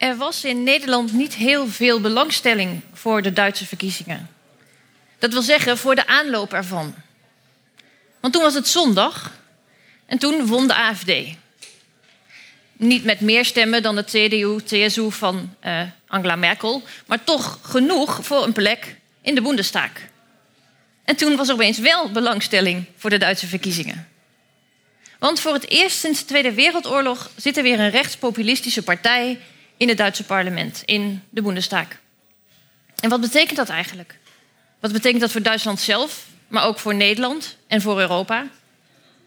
Er was in Nederland niet heel veel belangstelling voor de Duitse verkiezingen. Dat wil zeggen voor de aanloop ervan. Want toen was het zondag en toen won de AFD. Niet met meer stemmen dan de CDU-CSU van uh, Angela Merkel, maar toch genoeg voor een plek in de Bundestag. En toen was er opeens wel belangstelling voor de Duitse verkiezingen. Want voor het eerst sinds de Tweede Wereldoorlog zit er weer een rechtspopulistische partij in het Duitse parlement, in de Bundestag. En wat betekent dat eigenlijk? Wat betekent dat voor Duitsland zelf, maar ook voor Nederland en voor Europa?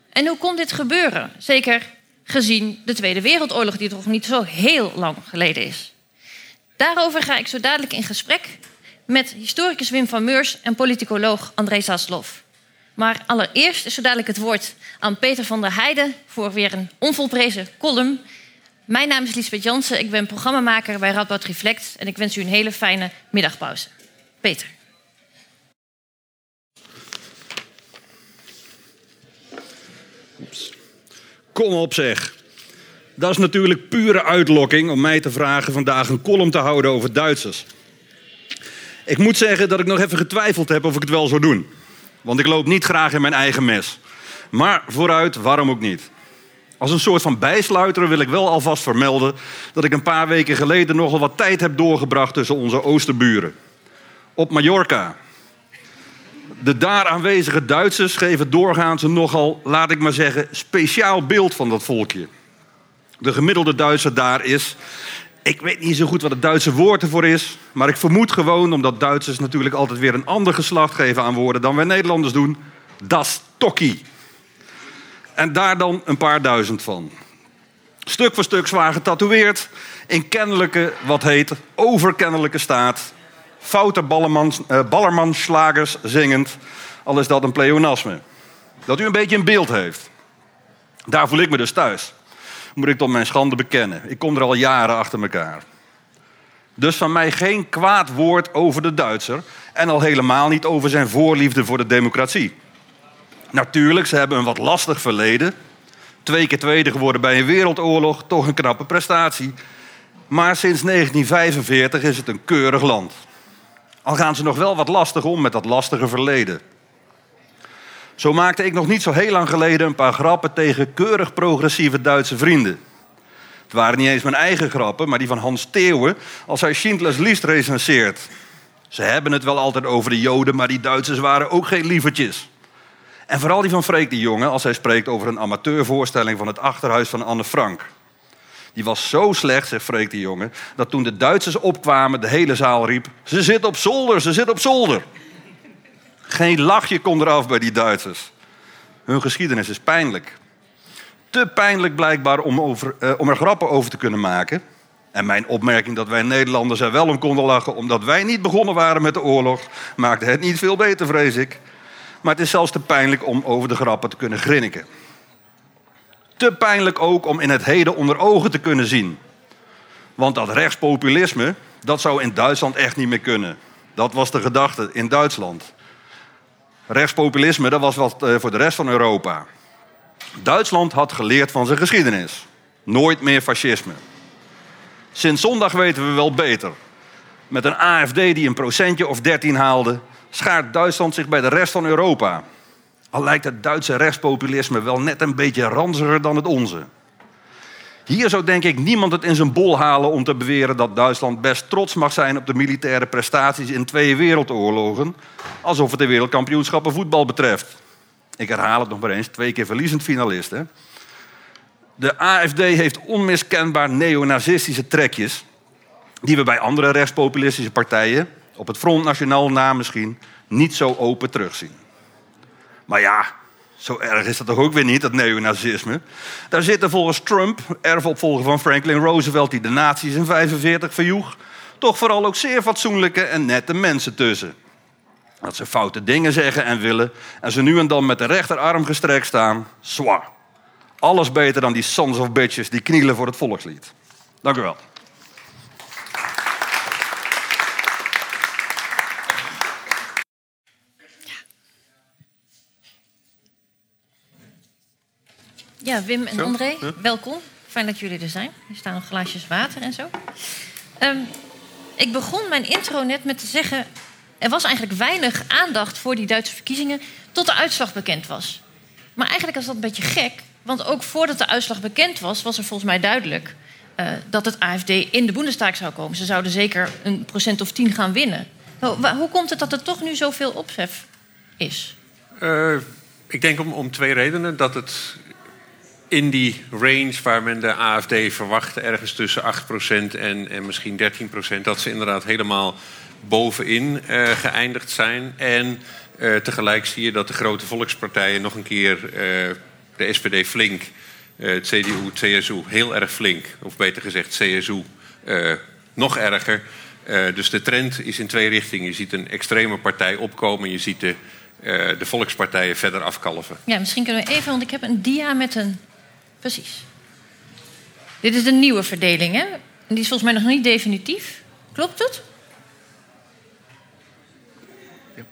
En hoe kon dit gebeuren? Zeker gezien de Tweede Wereldoorlog, die toch niet zo heel lang geleden is. Daarover ga ik zo dadelijk in gesprek met historicus Wim van Meurs en politicoloog André Zaslov. Maar allereerst is zo dadelijk het woord aan Peter van der Heijden voor weer een onvolprezen column. Mijn naam is Lisbeth Jansen, ik ben programmamaker bij Radboud Reflect en ik wens u een hele fijne middagpauze. Peter. Kom op zeg. Dat is natuurlijk pure uitlokking om mij te vragen vandaag een column te houden over Duitsers. Ik moet zeggen dat ik nog even getwijfeld heb of ik het wel zou doen. Want ik loop niet graag in mijn eigen mes. Maar vooruit, waarom ook niet? Als een soort van bijsluiter wil ik wel alvast vermelden dat ik een paar weken geleden nogal wat tijd heb doorgebracht tussen onze oosterburen. Op Mallorca. De daar aanwezige Duitsers geven doorgaans een nogal, laat ik maar zeggen, speciaal beeld van dat volkje. De gemiddelde Duitser daar is, ik weet niet zo goed wat het Duitse woord ervoor is, maar ik vermoed gewoon, omdat Duitsers natuurlijk altijd weer een ander geslacht geven aan woorden dan wij Nederlanders doen, das tokkie. En daar dan een paar duizend van. Stuk voor stuk zwaar getatoeëerd, in kennelijke, wat heet, overkennelijke staat, foute uh, ballermanslagers zingend, al is dat een pleonasme. Dat u een beetje een beeld heeft. Daar voel ik me dus thuis moet ik tot mijn schande bekennen. Ik kom er al jaren achter elkaar. Dus van mij geen kwaad woord over de Duitser en al helemaal niet over zijn voorliefde voor de democratie. Natuurlijk, ze hebben een wat lastig verleden. Twee keer tweede geworden bij een wereldoorlog, toch een knappe prestatie. Maar sinds 1945 is het een keurig land. Al gaan ze nog wel wat lastig om met dat lastige verleden. Zo maakte ik nog niet zo heel lang geleden een paar grappen tegen keurig progressieve Duitse vrienden. Het waren niet eens mijn eigen grappen, maar die van Hans Theeuwen als hij Schindlers List recenseert. Ze hebben het wel altijd over de Joden, maar die Duitsers waren ook geen lievertjes. En vooral die van Freek de Jonge als hij spreekt over een amateurvoorstelling van het achterhuis van Anne Frank. Die was zo slecht, zegt Freek de Jonge, dat toen de Duitsers opkwamen, de hele zaal riep: Ze zit op zolder, ze zit op zolder. Geen lachje komt eraf bij die Duitsers. Hun geschiedenis is pijnlijk. Te pijnlijk blijkbaar om, over, eh, om er grappen over te kunnen maken. En mijn opmerking dat wij Nederlanders er wel om konden lachen omdat wij niet begonnen waren met de oorlog, maakte het niet veel beter, vrees ik. Maar het is zelfs te pijnlijk om over de grappen te kunnen grinniken. Te pijnlijk ook om in het heden onder ogen te kunnen zien. Want dat rechtspopulisme, dat zou in Duitsland echt niet meer kunnen. Dat was de gedachte in Duitsland. Rechtspopulisme, dat was wat eh, voor de rest van Europa. Duitsland had geleerd van zijn geschiedenis. Nooit meer fascisme. Sinds zondag weten we wel beter. Met een AFD die een procentje of 13 haalde, schaart Duitsland zich bij de rest van Europa. Al lijkt het Duitse rechtspopulisme wel net een beetje ranziger dan het onze. Hier zou denk ik niemand het in zijn bol halen om te beweren dat Duitsland best trots mag zijn op de militaire prestaties in twee wereldoorlogen, alsof het de wereldkampioenschappen voetbal betreft. Ik herhaal het nog maar eens, twee keer verliezend finalist. Hè? De AFD heeft onmiskenbaar neonazistische trekjes, die we bij andere rechtspopulistische partijen, op het Front Nationaal na misschien, niet zo open terugzien. Maar ja, zo erg is dat toch ook weer niet, dat neonazisme. Daar zitten volgens Trump, erfopvolger van Franklin Roosevelt... die de nazi's in 45 verjoeg... toch vooral ook zeer fatsoenlijke en nette mensen tussen. Dat ze foute dingen zeggen en willen... en ze nu en dan met de rechterarm gestrekt staan, zwaar. Alles beter dan die sons of bitches die knielen voor het volkslied. Dank u wel. Ja, Wim en André, welkom. Fijn dat jullie er zijn. Er staan nog glaasjes water en zo. Ehm, ik begon mijn intro net met te zeggen... er was eigenlijk weinig aandacht voor die Duitse verkiezingen... tot de uitslag bekend was. Maar eigenlijk was dat een beetje gek. Want ook voordat de uitslag bekend was, was er volgens mij duidelijk... Uh, dat het AFD in de Bundestag zou komen. Ze zouden zeker een procent of tien gaan winnen. Hoe, hoe komt het dat er toch nu zoveel ophef is? Uh, ik denk om, om twee redenen. Dat het in die range waar men de AFD verwachtte, ergens tussen 8% en, en misschien 13%, dat ze inderdaad helemaal bovenin uh, geëindigd zijn. En uh, tegelijk zie je dat de grote volkspartijen nog een keer uh, de SPD flink, het CDU, CSU heel erg flink, of beter gezegd CSU nog erger. dus de trend is in twee richtingen. Je ziet een extreme partij opkomen, je ziet de de volkspartijen verder afkalven. Ja, misschien kunnen we even, want ik heb een dia met een. Precies. Dit is de nieuwe verdeling, hè? En die is volgens mij nog niet definitief. Klopt het? Ja.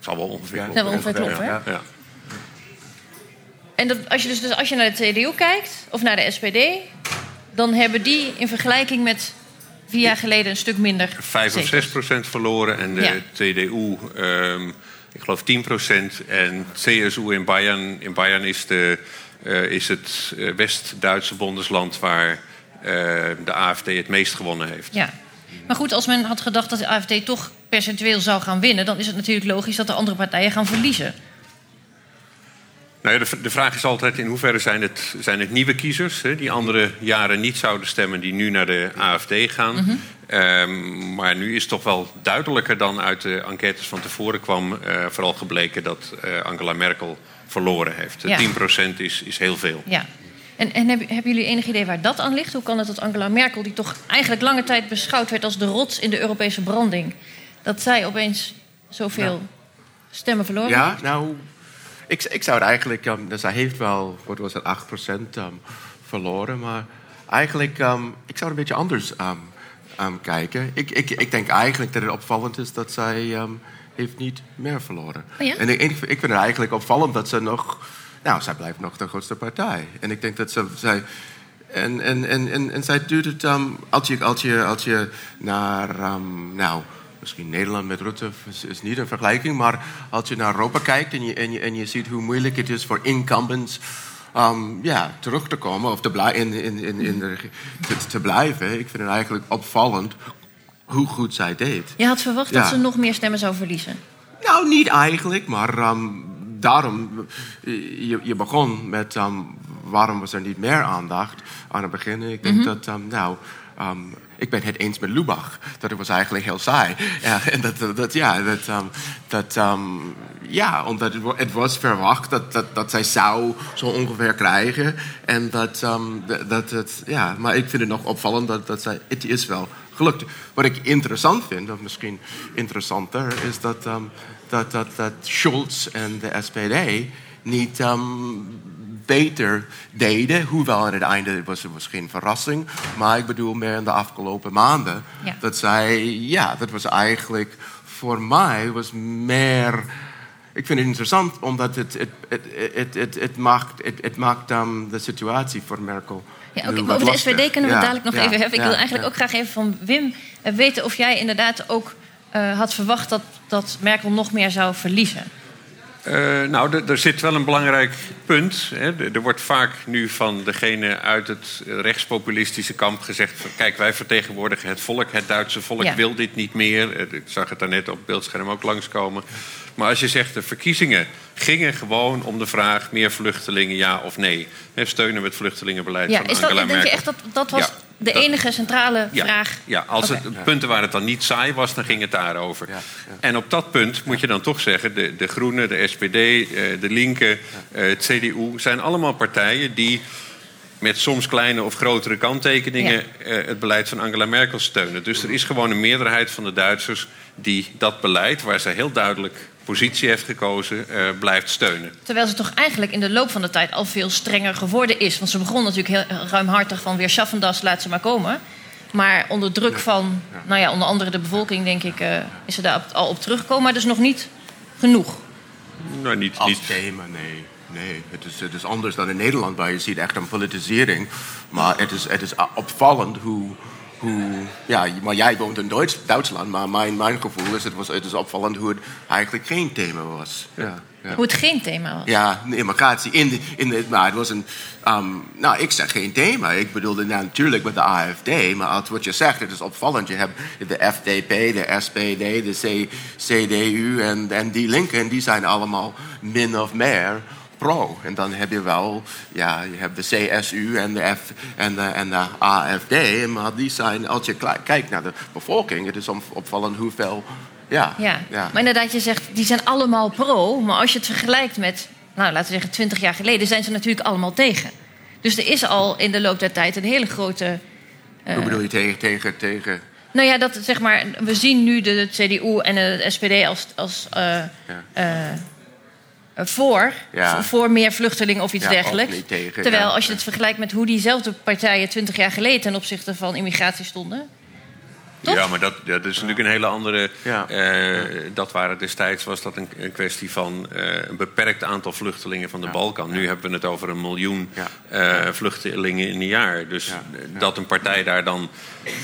Zal wel ongeveer kloppen. wel ongeveer kloppen, ja. ja. En dat, als, je dus, dus als je naar de CDU kijkt, of naar de SPD, dan hebben die in vergelijking met vier jaar geleden een stuk minder. Vijf of zes procent verloren en de ja. CDU. Um, ik geloof 10%. En CSU in Bayern, in Bayern is, de, uh, is het eh, West-Duitse bondesland waar uh, de AFD het meest gewonnen heeft. Ja. Maar goed, als men had gedacht dat de AFD toch percentueel zou gaan winnen, dan is het natuurlijk logisch dat de andere partijen gaan verliezen. Nou ja, de, de, vraag is altijd in hoeverre zijn het, zijn het nieuwe kiezers... Hè, die andere jaren niet zouden stemmen... die nu naar de AFD gaan. Mm -hmm. Um, maar nu is toch wel duidelijker dan uit de enquêtes van tevoren kwam... Uh, vooral gebleken dat uh, Angela Merkel verloren heeft. Ja. 10% is, is heel veel. Ja. En, en hebben, hebben jullie enig idee waar dat aan ligt? Hoe kan het dat Angela Merkel, die toch eigenlijk lange tijd beschouwd werd... als de rots in de Europese branding... dat zij opeens zoveel nou. stemmen verloren Ja, nou ik, ik zou het eigenlijk, um, dus hij heeft wel, wat was het, 8% um, verloren. Maar eigenlijk, um, ik zou het een beetje anders kijken. Ik, ik, ik denk eigenlijk dat het opvallend is dat zij heeft niet meer verloren. Oh ja? En ik, ik vind het eigenlijk opvallend dat ze nog, nou, zij blijft nog de grootste partij. En ik denk dat ze, zij, en, en, en, en, en zij doet het, als, je, als, je, als je naar, nou misschien Nederland met Rutte is, is, niet een vergelijking, maar als je naar Europa kijkt en je, en je, en je ziet hoe moeilijk het is voor incumbents um, ja, terug te komen of te, blij, in, in, in, in de, te, te, blijven, ik vind het eigenlijk opvallend hoe goed zij deed. Je had verwacht ja. dat ze nog meer stemmen zou verliezen? Nou, niet eigenlijk, maar um, daarom, je, je begon met um, waarom was er niet meer aandacht aan het begin. Ik denk mm -hmm. dat, nou, ik ben het eens met Lubach. Dat was eigenlijk heel saai. Ja, en dat, dat, ja, dat, um, dat, um, ja, omdat het, was verwacht dat, dat, dat zij zou zo ongeveer krijgen. En dat, um, dat het, ja, maar ik vind het nog opvallend dat, dat zij, het is wel gelukt. Wat ik interessant vind, of misschien interessanter, is dat, dat, dat, dat Schulz en de SPD niet beter deden. Hoewel aan het einde was het geen verrassing. Maar ik bedoel meer in de afgelopen maanden. Ja. Dat zij, ja, dat was eigenlijk voor mij was meer. Ik vind het interessant omdat het, het, het, het, het, het maakt, het, het maakt um, de situatie voor Merkel. Ja, okay, over de SPD kunnen we ja, dadelijk nog ja, even hebben. Ik wil eigenlijk ook graag even van Wim eh, weten of jij inderdaad ook uh, had verwacht dat, dat Merkel nog meer zou verliezen. Uh, nou, er zit wel een belangrijk punt. Hè. Er wordt vaak nu van degene uit het rechtspopulistische kamp gezegd... Van, kijk, wij vertegenwoordigen het volk, het Duitse volk ja. wil dit niet meer. Eh, ik zag het daarnet op het beeldscherm ook langskomen. Maar als je zegt, de verkiezingen gingen gewoon om de vraag... meer vluchtelingen, ja of nee. Steunen we het vluchtelingenbeleid ja, van is Angela dat, Merkel. Denk je echt dat dat was... Ja de enige centrale ja, vraag. Ja, als okay. het punten waar het dan niet saai was, dan ging het daarover. Ja, ja. En op dat punt moet je dan toch zeggen: de, de Groenen, de SPD, de Linken, het CDU zijn allemaal partijen die met soms kleine of grotere kanttekeningen het beleid van Angela Merkel steunen. Dus er is gewoon een meerderheid van de Duitsers die dat beleid, waar ze heel duidelijk positie heeft gekozen, uh, blijft steunen. Terwijl ze toch eigenlijk in de loop van de tijd al veel strenger geworden is. Want ze begon natuurlijk heel ruimhartig van weer Schaffendas, laat ze maar komen. Maar onder druk van, nou ja, onder andere de bevolking, denk ik, uh, is ze daar al op teruggekomen. Maar dus nog niet genoeg. Nou, niet, Als niet. thema, nee. Nee, het is, het is anders dan in Nederland, waar je ziet echt een politisering. Maar het is, het is opvallend hoe, hoe, ja, maar jij woont in Duits, Duitsland, maar mijn, mijn gevoel is het, was, het is opvallend hoe het eigenlijk geen thema was. Ja, ja. Hoe het geen thema was. Ja, immigratie. In de, in de, maar het was een. Um, nou, ik zeg geen thema. Ik bedoelde nou, natuurlijk met de AFD. Maar als wat je zegt, het is opvallend. Je hebt de FDP, de SPD, de C, CDU en, en die linken. En die zijn allemaal min of meer pro. En dan heb je wel, ja, je hebt de CSU en de, F, en de, en de AFD. Maar die zijn, als je kijkt naar de bevolking, het is opvallend hoeveel. Ja, ja. maar inderdaad, je zegt, die zijn allemaal pro. Maar als je het vergelijkt met, nou, laten we zeggen, 20 jaar geleden, zijn ze natuurlijk allemaal tegen. Dus er is al in de loop der tijd een hele grote. Uh, Hoe bedoel je tegen, tegen, tegen? Nou ja, dat zeg maar, we zien nu de, CDU en de SPD als, als uh, ja. uh, voor, voor meer vluchtelingen of iets ja, dergelijks. Tegen, Terwijl als je het vergelijkt met hoe diezelfde partijen 20 jaar geleden ten opzichte van immigratie stonden. Ja, maar dat, dat is natuurlijk een hele andere. Uh, dat waren destijds was dat een, een kwestie van uh, een beperkt aantal vluchtelingen van de Balkan. Nu hebben we het over een miljoen uh, vluchtelingen in een jaar. Dus dat een partij daar dan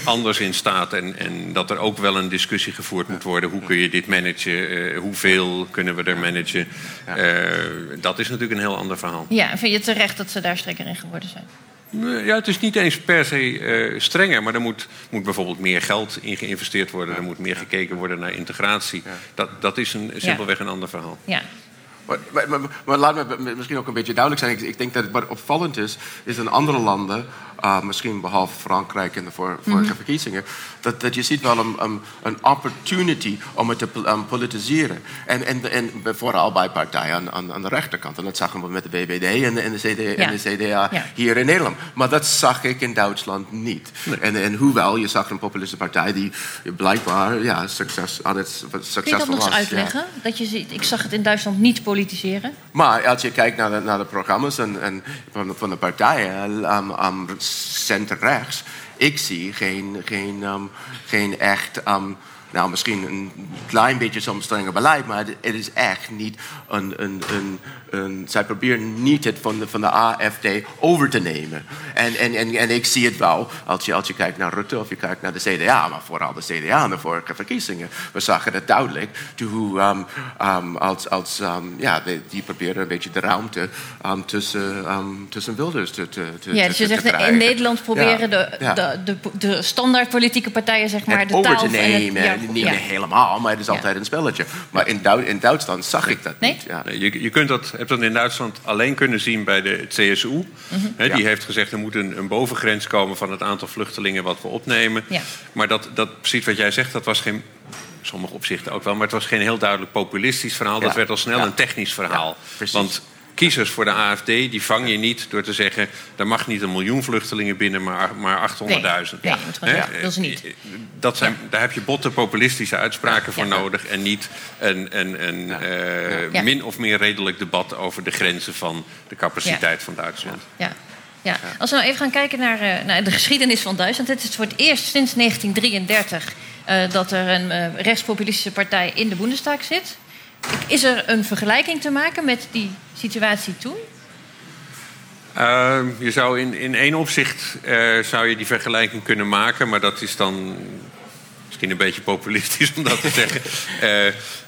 anders in staat en, en dat er ook wel een discussie gevoerd moet worden. Hoe kun je dit managen? hoeveel kunnen we er managen? dat is natuurlijk een heel ander verhaal. Ja, en vind je terecht dat ze daar strekker in geworden zijn? Ja, het is niet eens per se uh, strenger, maar er moet, moet bijvoorbeeld meer geld in geïnvesteerd worden. Er moet meer gekeken worden naar integratie. Dat, dat is een, simpelweg een ander verhaal. Ja. Maar, maar, maar, laat me misschien ook een beetje duidelijk zijn. Ik, ik, denk dat wat opvallend is, is in andere landen, uh, misschien behalve Frankrijk in de vorige mm -hmm. verkiezingen, dat, dat je ziet wel een, een, een opportunity om het te um, politiseren. En, en, en vooral bij partijen aan, aan, aan, de rechterkant. En dat zagen we met de BBD en de, en de, CD, en de CDA ja. hier in Nederland. Maar dat zag ik in Duitsland niet. Nee. En, en hoewel, je zag een populistische partij die blijkbaar ja, succes, aan het succesvol was. Kun je dat nog eens uitleggen? Dat je ziet, ik zag het in Duitsland niet politiseren. Maar als je kijkt naar de, naar de programma's en, en van, de, van de partijen, um, um, center-rechts, ik zie geen, geen, um, geen echt. Um, nou, misschien een klein beetje soms strenger beleid, maar het is echt niet een, een, een, een, zij proberen niet het van de, van de AFD over te nemen. En, en, en, en ik zie het wel als je, als je kijkt naar Rutte of je kijkt naar de CDA, maar vooral de CDA in de vorige verkiezingen. We zagen het duidelijk hoe um, um, als, als um, ja, die, die proberen een beetje de ruimte tussen, tussen Wilders te, te, te Ja, dus je zegt in Nederland proberen ja. de, ja. de, de, de, standaard politieke partijen zeg maar, de over taal te nemen. Het, ja, niet helemaal, maar het is altijd een spelletje. Maar in, Duits, in Duitsland zag ik dat nee? niet. Ja. Je, je kunt dat hebt dat in Duitsland alleen kunnen zien bij de CSU. Mm -hmm. die heeft gezegd er moet een, een, bovengrens komen van het aantal vluchtelingen wat we opnemen. Ja. Maar dat, dat, precies wat jij zegt, dat was geen. Sommige opzichten ook wel, maar het was geen heel duidelijk populistisch verhaal. Dat werd al snel een technisch verhaal. Want kiezers voor de AFD, die vang je niet door te zeggen... er mag niet een miljoen vluchtelingen binnen, maar, maar 800.000. Nee, nee dat is niet. Dat zijn, Daar heb je botte populistische uitspraken voor nodig... en niet een, een, een uh, min of meer redelijk debat over de grenzen van de capaciteit van Duitsland. Ja. Ja. Als we nou even gaan kijken naar, uh, naar de geschiedenis van Duitsland. Het is voor het eerst sinds 1933 uh, dat er een uh, rechtspopulistische partij in de Bundestag zit. Is er een vergelijking te maken met die situatie toen? Uh, je zou in, in één opzicht uh, zou je die vergelijking kunnen maken, maar dat is dan misschien een beetje populistisch om dat te zeggen. Uh,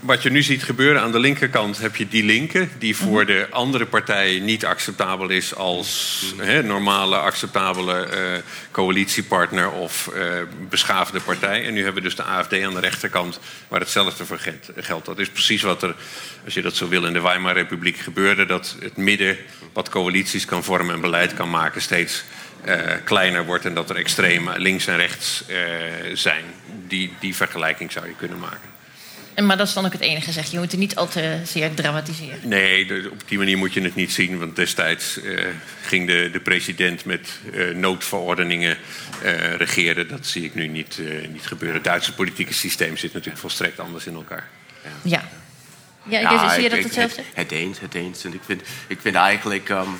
wat je nu ziet gebeuren aan de linkerkant heb je die linker... die voor de andere partijen niet acceptabel is als he, normale, acceptabele uh, coalitiepartner of uh, beschaafde partij. En nu hebben we dus de AFD aan de rechterkant waar hetzelfde voor geldt. Dat is precies wat er, als je dat zo wil, in de Weimar Republiek gebeurde. Dat het midden wat coalities kan vormen en beleid kan maken steeds uh, kleiner wordt... en dat er extreem links en rechts zijn. Die, die vergelijking zou je kunnen maken. En, maar dat is dan ook het enige, zeg je. Je moet het niet al te zeer dramatiseren. Nee, op die manier moet je het niet zien. Want destijds uh, ging de, de president met uh, noodverordeningen uh, regeren. Dat zie ik nu niet, niet gebeuren. Het Duitse politieke systeem zit natuurlijk volstrekt anders in elkaar. Ja. ja. Ja, ja zie je dat hetzelfde? Het, het eens, het eens. En ik vind, ik vind eigenlijk... Um,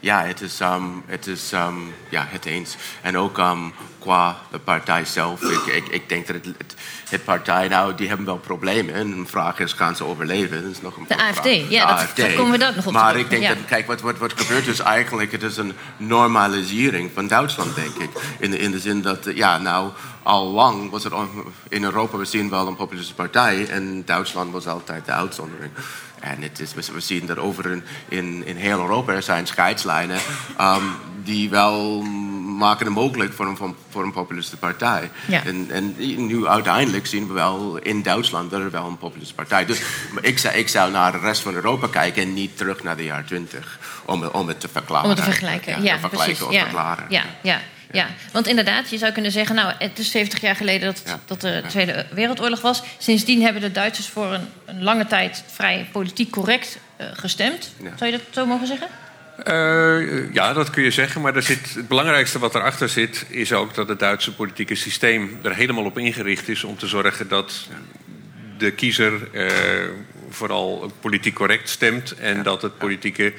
ja, het is, um, het is um, ja, het eens. En ook um, qua de partij zelf. Ik, ik, ik denk dat het, het, het partij, nou, die hebben wel problemen. En de vraag is, gaan ze overleven? Dat is nog een De vraag. AFD, ja, dat- daar komen we daar nog op Maar ik denk Ja. dat, kijk, wat, wat, wat gebeurt is eigenlijk, het is een normalisering van Duitsland, denk ik. In de, in de zin dat, ja, nou, al lang was het on- in Europa, we zien wel een populistische partij. En Duitsland was altijd de uitzondering. En het is, we- zien dat over in, in, heel Europa er zijn scheidslijnen ehm, die wel maken het mogelijk voor een, voor een populistische partij. Ja. En, en nu uiteindelijk zien we wel in Duitsland dat er wel een populistische partij. Dus ik zou, ik zou naar de rest van Europa kijken en niet terug naar de jaren 20 om, het- om het te verklaren. Om het te vergelijken. Ja, te vergelijken precies. of Ja, verklaren. ja, ja, ja. Want inderdaad, je zou kunnen zeggen... nou, het is 70 jaar geleden dat, Ja. dat de Tweede Wereldoorlog was. Sindsdien hebben de Duitsers voor een, een lange tijd... vrij politiek correct eh, gestemd. Ja. Zou je dat zo mogen zeggen? Eh, ja, dat kun je zeggen. Maar er zit, het belangrijkste wat erachter zit, is ook dat het Duitse politieke systeem er helemaal op ingericht is om te zorgen dat de kiezer eh, vooral politiek correct stemt en dat het politieke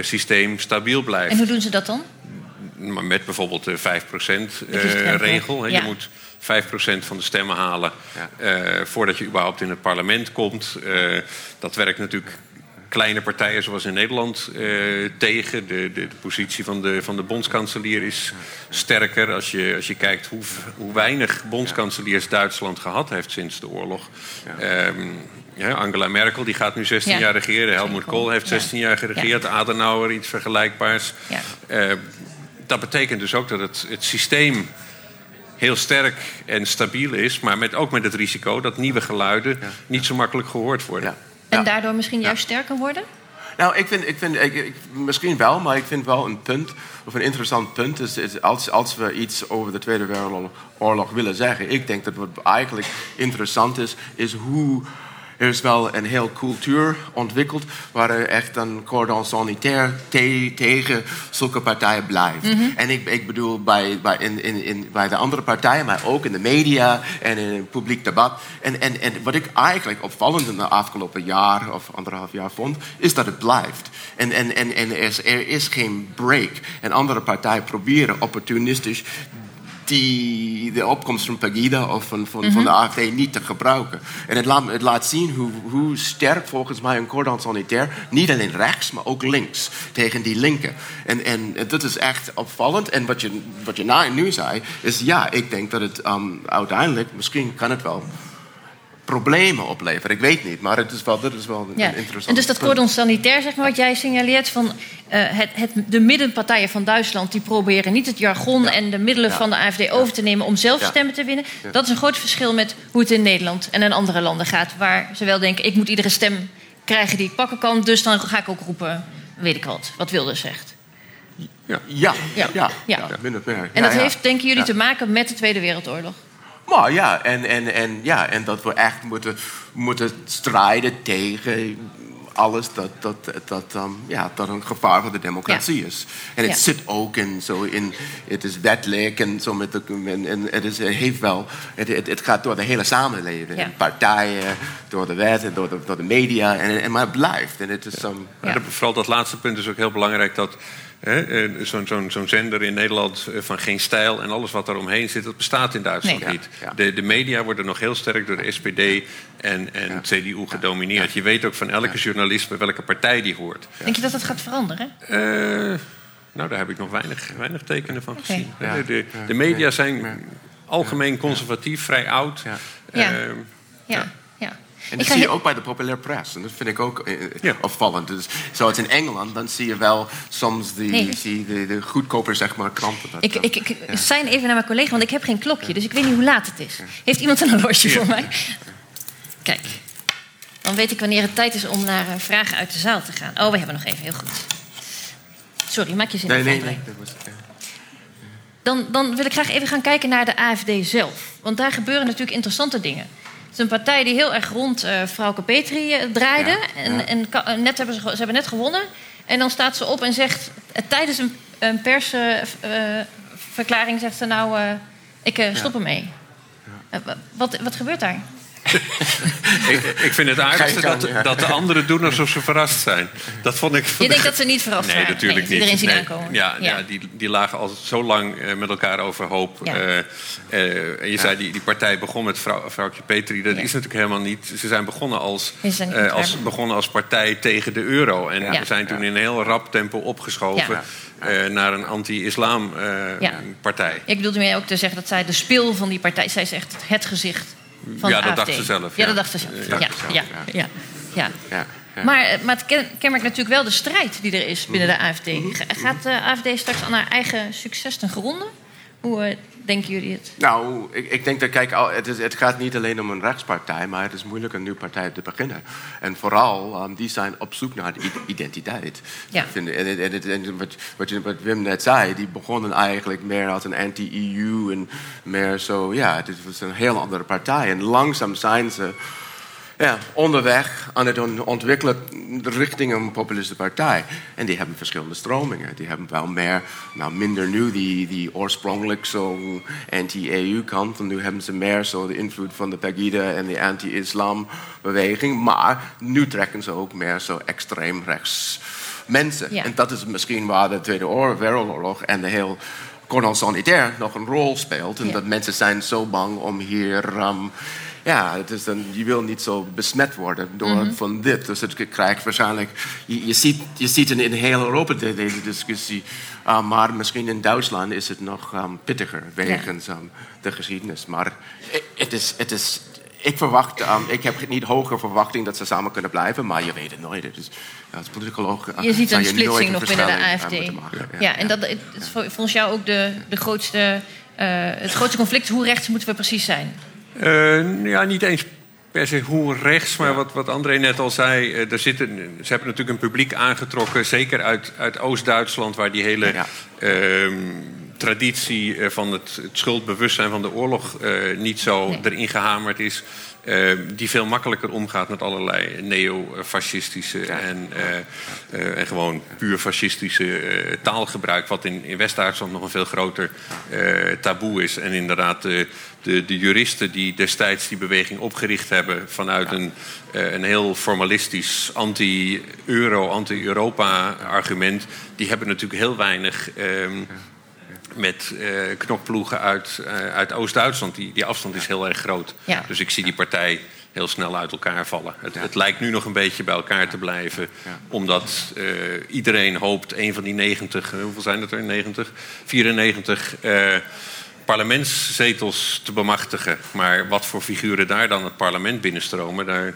systeem stabiel blijft. En hoe doen ze dat dan? Maar met bijvoorbeeld de 5% De kiesdrempel. regel. hè. Ja. Je moet 5% van de stemmen halen eh, voordat je überhaupt in het parlement komt. Eh, dat werkt natuurlijk kleine partijen zoals in Nederland eh, tegen. De, de, de positie van de, van de bondskanselier is sterker. Als je, als je kijkt hoe, hoe weinig bondskanseliers Duitsland gehad heeft sinds de oorlog. Ehm, ja, Angela Merkel die gaat nu 16 Ja. jaar regeren. Helmut. Kohl heeft Ja. 16 jaar geregeerd. Adenauer iets vergelijkbaars. Ja. Dat betekent dus ook dat het, het systeem heel sterk en stabiel is, maar met, ook met het risico dat nieuwe geluiden niet zo makkelijk gehoord worden. Ja. En Ja. daardoor misschien juist sterker worden? Nou, ik vind, ik vind ik, ik- misschien wel, maar ik vind wel een punt, of een interessant punt, is, is als, als we iets over de Tweede Wereldoorlog willen zeggen. Ik denk dat wat eigenlijk interessant is, is hoe er is wel een heel cultuur ontwikkeld waar er echt een cordon sanitaire te- tegen zulke partijen blijft. En ik, ik bedoel bij, bij, in, in, in, bij de andere partijen, maar ook in de media en in het publiek debat. En, en, en wat ik eigenlijk opvallend in de afgelopen jaar of anderhalf jaar vond, is dat het blijft. En, en, en, en er, is, er is geen break. En andere partijen proberen opportunistisch die, de opkomst van Pegida of van, van, van de AFD niet te gebruiken. En het laat, het laat zien hoe, hoe sterk volgens mij een cordon sanitair, niet alleen rechts, maar ook links, tegen die linken. En, en dat is echt opvallend. En wat je, wat je na, nu zei, is ja, ik denk dat het um, uiteindelijk, misschien kan het wel problemen opleveren. Ik weet niet, maar het is wel, dat is wel een Ja. interessant En dus dat cordon sanitair, zeg maar, wat jij signaleert van eh, het, het, de middenpartijen van Duitsland, die proberen niet het jargon en de middelen Ja. van de AFD over te nemen om zelf stemmen te winnen. Dat is een groot verschil met hoe het in Nederland en in andere landen gaat, waar ze wel denken: ik moet iedere stem krijgen die ik pakken kan, dus dan ga ik ook roepen, weet ik wat, wat Wilders zegt. Ja, ja, Ja. ja. En dat heeft, denken jullie, te maken met de Tweede Wereldoorlog. Maar ja, en, en, en, ja, en dat we echt moeten, moeten strijden tegen alles dat, dat, dat, um, ja, dat een gevaar voor de democratie is. En het Ja. zit ook in, zo in, het is wettelijk en zo met de, en, en het, is, het heeft wel, het, het, het gaat door de hele samenleving. Ja. Partijen, door de wet, door de, door de media, en, en, maar het blijft. En het is, um, vooral dat laatste punt is ook heel belangrijk. Dat zo'n zo'n zo'n zender in Nederland eh, van geen stijl en alles wat daaromheen zit, dat bestaat in Duitsland Nee. niet. Ja. De, de media worden nog heel sterk door de SPD en, en CDU gedomineerd. Je weet ook van elke journalist bij welke partij die hoort. Denk je dat dat gaat veranderen? Eh, nou, daar heb ik nog weinig, weinig tekenen van gezien. Ja. De, de, media zijn algemeen conservatief, vrij oud. Ja. Ja. En Ik dat ga zie je ook bij de populaire press. En dat vind ik ook eh, Ja. opvallend. Dus, zoals in Engeland, dan zie je wel soms die, Nee. die, de, de goedkoper zeg maar, kranten. Dat, Ik, eh, ik, ik zijn even naar mijn collega, want ik heb geen klokje. Dus ik weet niet hoe laat het is. Heeft iemand een horloge voor mij? Kijk, dan weet ik wanneer het tijd is om naar eh, vragen uit de zaal te gaan. Oh, we hebben nog even, heel goed. Sorry, maak je zin Nee, nee, nee. Dat was, eh, Dan, dan wil ik graag even gaan kijken naar de AFD zelf. Want daar gebeuren natuurlijk interessante dingen. Het is een partij die heel erg rond eh Frauke Petri eh, draaide. Ja, En, ja. en ka- eh, net hebben ze, ze hebben net gewonnen. En dan staat ze op en zegt... tijdens een, een persverklaring zegt ze nou... ik stop ermee. Wa- wat, wat gebeurt daar? Ik, ik vind het aardigste dat, ja. dat de anderen doen alsof ze verrast zijn. Dat vond ik... Je denkt dat ze niet verrast Nee, waren? natuurlijk Nee, niet. Iedereen zien Nee. aankomen. Ja, ja. die, die lagen al zo lang eh, met elkaar overhoop. Ja. Eh, eh, en je zei, die, die partij begon met vrouw, vrouwtje Petri. Dat Ja. is natuurlijk helemaal niet. Ze zijn begonnen als, zijn eh, als, begonnen als partij tegen de euro. En Ja. we zijn toen in een heel rap tempo opgeschoven eh, naar een anti-islam eh, Ja. partij. Ik bedoelde mij ook te zeggen dat zij de spil van die partij... zij is echt het gezicht van Ja, dat dacht ze zelf, Ja, ja. dat dacht ze zelf. Ja, Ja, ja, ja. Maar, eh, maar het ken- kenmerkt natuurlijk wel de strijd die er is binnen de Mhm. AFD. Ga- Gaat de AFD straks aan haar eigen succes ten gronde? Hoe eh, denken jullie het? Nou, ik, ik denk dat, kijk, het, is, het gaat niet alleen om een rechtspartij, maar het is moeilijk een nieuwe partij te beginnen. En vooral, um, die zijn op zoek naar identiteit. Ja. En, en, en- en wat, wat Wim net zei, die begonnen eigenlijk meer als een anti-EU en meer zo, ja, het was een heel andere partij. En langzaam zijn ze ja, onderweg aan het on- ontwikkelen richting een populistische partij. En die hebben verschillende stromingen. Die hebben wel meer, nou minder nu die, die oorspronkelijk zo anti-EU kant. En nu hebben ze meer zo de invloed van de Pegida en de anti-islam beweging. Maar nu trekken ze ook meer zo extreem rechts mensen. Ja. En dat is misschien waar de Tweede Oor- Wereldoorlog en de heel cordon sanitair nog een rol speelt. En Ja. dat mensen zijn zo bang om hier... um, ja, het is een, je wil niet zo besmet worden door Mhm. van dit. Dus het krijgt waarschijnlijk... Je, je, ziet, je ziet in, in heel Europa de- deze discussie. uh, maar misschien in Duitsland is het nog um, pittiger wegens um, de geschiedenis. Maar het is... Het is ik verwacht, um, ik heb niet hoge verwachting dat ze samen kunnen blijven, maar je weet het nooit. Dus ja, als politicoloog uh, Je ziet een splitsing nog binnen de AFD. maken. Ja, en dat is volgens jou ook de, de grootste, eh, het grootste conflict. Hoe rechts moeten we precies zijn? Eh, ja, niet eens per se hoe rechts, maar wat, wat André net al zei. eh, er zitten, ze hebben natuurlijk een publiek aangetrokken, zeker uit, uit Oost-Duitsland, waar die hele Ja. ehm, traditie eh, van het, het schuldbewustzijn van de oorlog niet zo Nee. erin gehamerd is. Eh, die veel makkelijker omgaat met allerlei neo-fascistische en, eh, eh, en gewoon puur fascistische taalgebruik, wat in, in West-Duitsland nog een veel groter taboe is. En inderdaad, de, de, de juristen die destijds die beweging opgericht hebben vanuit een, een heel formalistisch anti-euro, anti-Europa argument, die hebben natuurlijk heel weinig. ehm, met eh, knokploegen uit, eh, uit Oost-Duitsland. Die, die afstand is heel erg groot. Ja. Dus ik zie die partij heel snel uit elkaar vallen. Het, het lijkt nu nog een beetje bij elkaar te blijven. Omdat eh, iedereen hoopt een van die 90... eh, hoeveel zijn het er? 90? 94... eh, parlementszetels te bemachtigen. Maar wat voor figuren daar dan het parlement binnenstromen... daar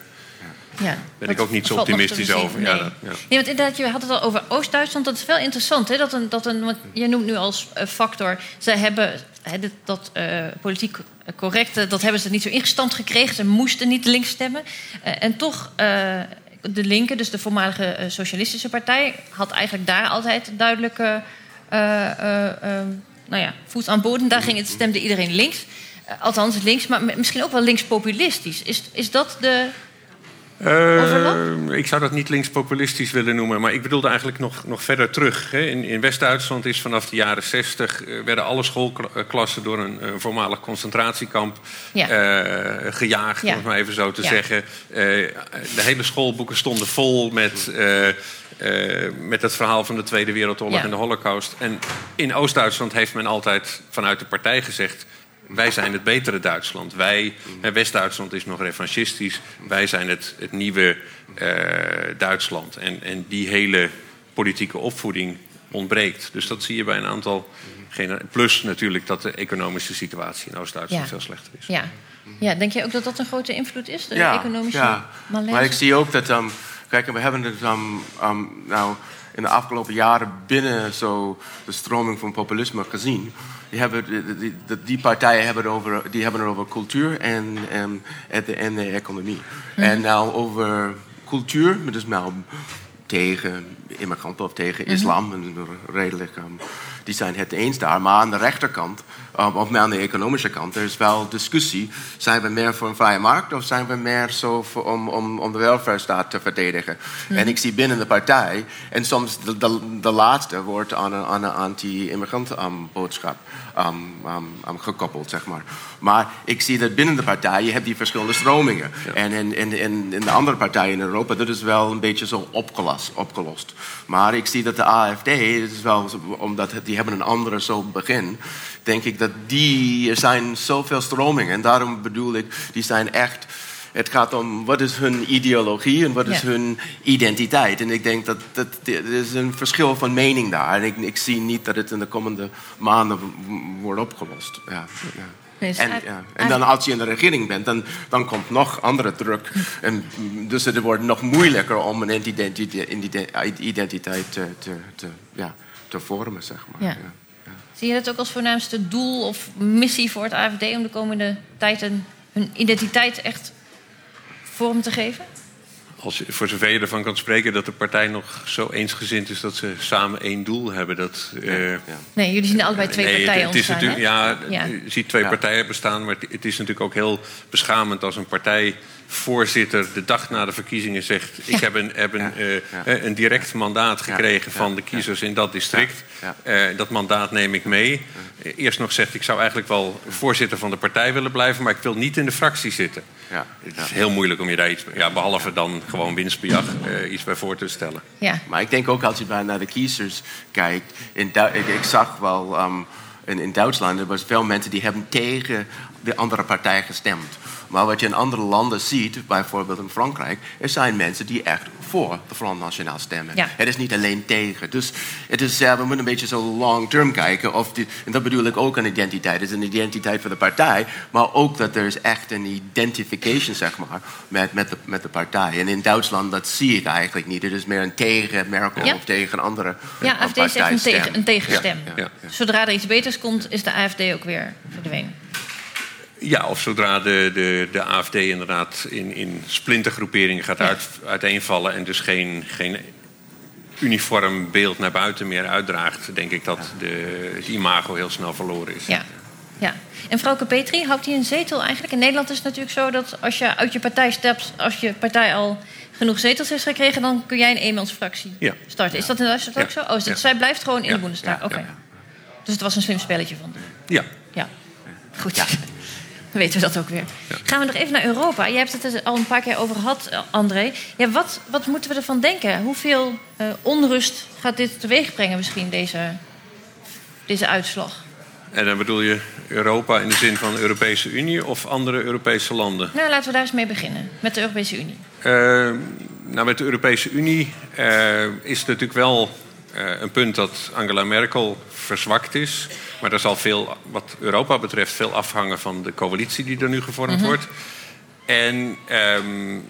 Ja, ben ik ook niet zo optimistisch over. Ja, Nee. dat- ja. Nee, want inderdaad, je had het al over Oost-Duitsland. Dat is wel interessant. Hè? Dat een, dat een, want je noemt nu als eh, factor... zij hebben hè, dit- dat eh, politiek correcte... dat hebben ze niet zo ingestampt gekregen. Ze moesten niet links stemmen. Eh, en toch, de linker, dus de voormalige socialistische partij... had eigenlijk daar altijd duidelijke nou ja, voet aan bodem. Daar ging het, stemde iedereen links. Althans links, maar misschien ook wel linkspopulistisch. Is, is dat de... Eh, ik zou dat niet linkspopulistisch willen noemen, maar ik bedoelde eigenlijk nog, nog verder terug. Hè. In, in West-Duitsland is vanaf de jaren 60 eh, werden alle schoolklassen door een, voormalig concentratiekamp Ja. eh, gejaagd, Ja. om het maar even zo te Ja. zeggen. De hele schoolboeken stonden vol met. met het verhaal van de Tweede Wereldoorlog Ja. en de Holocaust. En in Oost-Duitsland heeft men altijd vanuit de partij gezegd: wij zijn het betere Duitsland. Wij, West-Duitsland is nog revanchistisch. Wij zijn het, het nieuwe eh, Duitsland. En, en die hele politieke opvoeding ontbreekt. Dus dat zie je bij een aantal. Plus natuurlijk dat de economische situatie in Oost-Duitsland Ja. veel slechter is. Ja. ja, denk je ook dat dat een grote invloed is? De ja, economische ja. malaise? Maar ik zie ook dat, um, kijk, we hebben het um, um, nou, in de afgelopen jaren binnen zo de stroming van populisme gezien. Die, hebben, die, partijen hebben het over, die hebben het over cultuur en, en, en, de, economie. En nou over cultuur, dus nou tegen immigranten of tegen islam, en redelijk, um, die zijn het eens daar. Maar aan de rechterkant um, of aan de economische kant, er is wel discussie. Zijn we meer voor een vrije markt of zijn we meer zo voor, om, om, om de welvaartsstaat te verdedigen? En ik zie binnen de partij, en soms de, de, de laatste wordt aan een, aan een anti-immigrant um, boodschap um, um, gekoppeld, zeg maar. Maar ik zie dat binnen de partij, je hebt die verschillende stromingen. En in, in, in, in de andere partijen in Europa, dat is wel een beetje zo opgelost. opgelost. Maar ik zie dat de AFD, is wel, omdat die hebben een andere zo begin, denk ik dat die, er zijn zoveel stromingen. En daarom bedoel ik, die zijn echt... Het gaat om wat is hun ideologie en wat is hun identiteit. En ik denk dat, dat er is een verschil van mening daar. En ik, ik zie niet dat het in de komende maanden wordt opgelost. Ja, ja. Nee, en, ja. en, dan als je in de regering bent, dan, dan komt nog andere druk. En dus het wordt nog moeilijker om een identiteit, identiteit te, te, te, ja, te vormen, zeg maar. Ja. Zie je dat ook als voornaamste doel of missie voor het AFD om de komende tijd een, hun identiteit echt vorm te geven? Als, voor zover je ervan kan spreken dat de partij nog zo eensgezind is dat ze samen één doel hebben. Dat, uh, Nee, jullie zien allebei twee partijen het, is ontstaan, Ja, ja, je ziet twee partijen bestaan, maar het, is natuurlijk ook heel beschamend als een partijvoorzitter de dag na de verkiezingen zegt: Ik heb een, heb een, uh, een direct mandaat gekregen van de kiezers in dat district. Uh, dat mandaat neem ik mee. Eerst nog zegt: Ik zou eigenlijk wel voorzitter van de partij willen blijven, maar ik wil niet in de fractie zitten. Ja, het is heel moeilijk om je daar iets... Ja, behalve dan gewoon winstbejag uh, iets bij voor te stellen. Ja. Maar ik denk ook als je naar de kiezers kijkt... In ik, ik, zag wel... Um, in, in Duitsland, er was veel mensen die hebben tegen de andere partij gestemd. Maar wat je in andere landen ziet, bijvoorbeeld in Frankrijk, zijn mensen die echt voor de Front Nationaal stemmen. Het is niet alleen tegen. Dus het is, we moeten een beetje zo long term kijken. Of die, en dat bedoel ik ook aan identiteit. Het is een identiteit voor de partij, maar ook dat er is echt een identification zeg maar, met, met, de, met de partij. En in Duitsland, dat zie ik eigenlijk niet. Het is meer een tegen Merkel of tegen andere Ja, AFD is echt een, tegen, een tegenstem. Zodra er iets beters komt, is de AFD ook weer verdwenen. Ja, of zodra de, de, de AFD inderdaad in, in splintergroeperingen gaat uit, uiteenvallen en dus geen, geen uniform beeld naar buiten meer uitdraagt, denk ik dat de, het imago heel snel verloren is. Ja. Ja. En vrouw Petri, houdt hij een zetel eigenlijk? In Nederland is het natuurlijk zo dat als je uit je partij stapt, als je partij al genoeg zetels heeft gekregen, dan kun jij een eenmansfractie ja. starten. Is dat in Duitsland ook zo? Oh, zij blijft gewoon in de Bundestag. Oké. Dus het was een slim spelletje van. Ja. Ja. Goed weten we dat ook weer. Gaan we nog even naar Europa. Je hebt het er al een paar keer over gehad, André. Ja, wat, wat moeten we ervan denken? Hoeveel uh, onrust gaat dit teweeg brengen misschien, deze, deze uitslag? En dan bedoel je Europa in de zin van de Europese Unie of andere Europese landen? Nou, laten we daar eens mee beginnen. Met de Europese Unie. Uh, nou, met de Europese Unie uh, is het natuurlijk wel uh, een punt dat Angela Merkel verzwakt is. Maar er zal veel, wat Europa betreft, veel afhangen van de coalitie die er nu gevormd mhm. wordt. En um,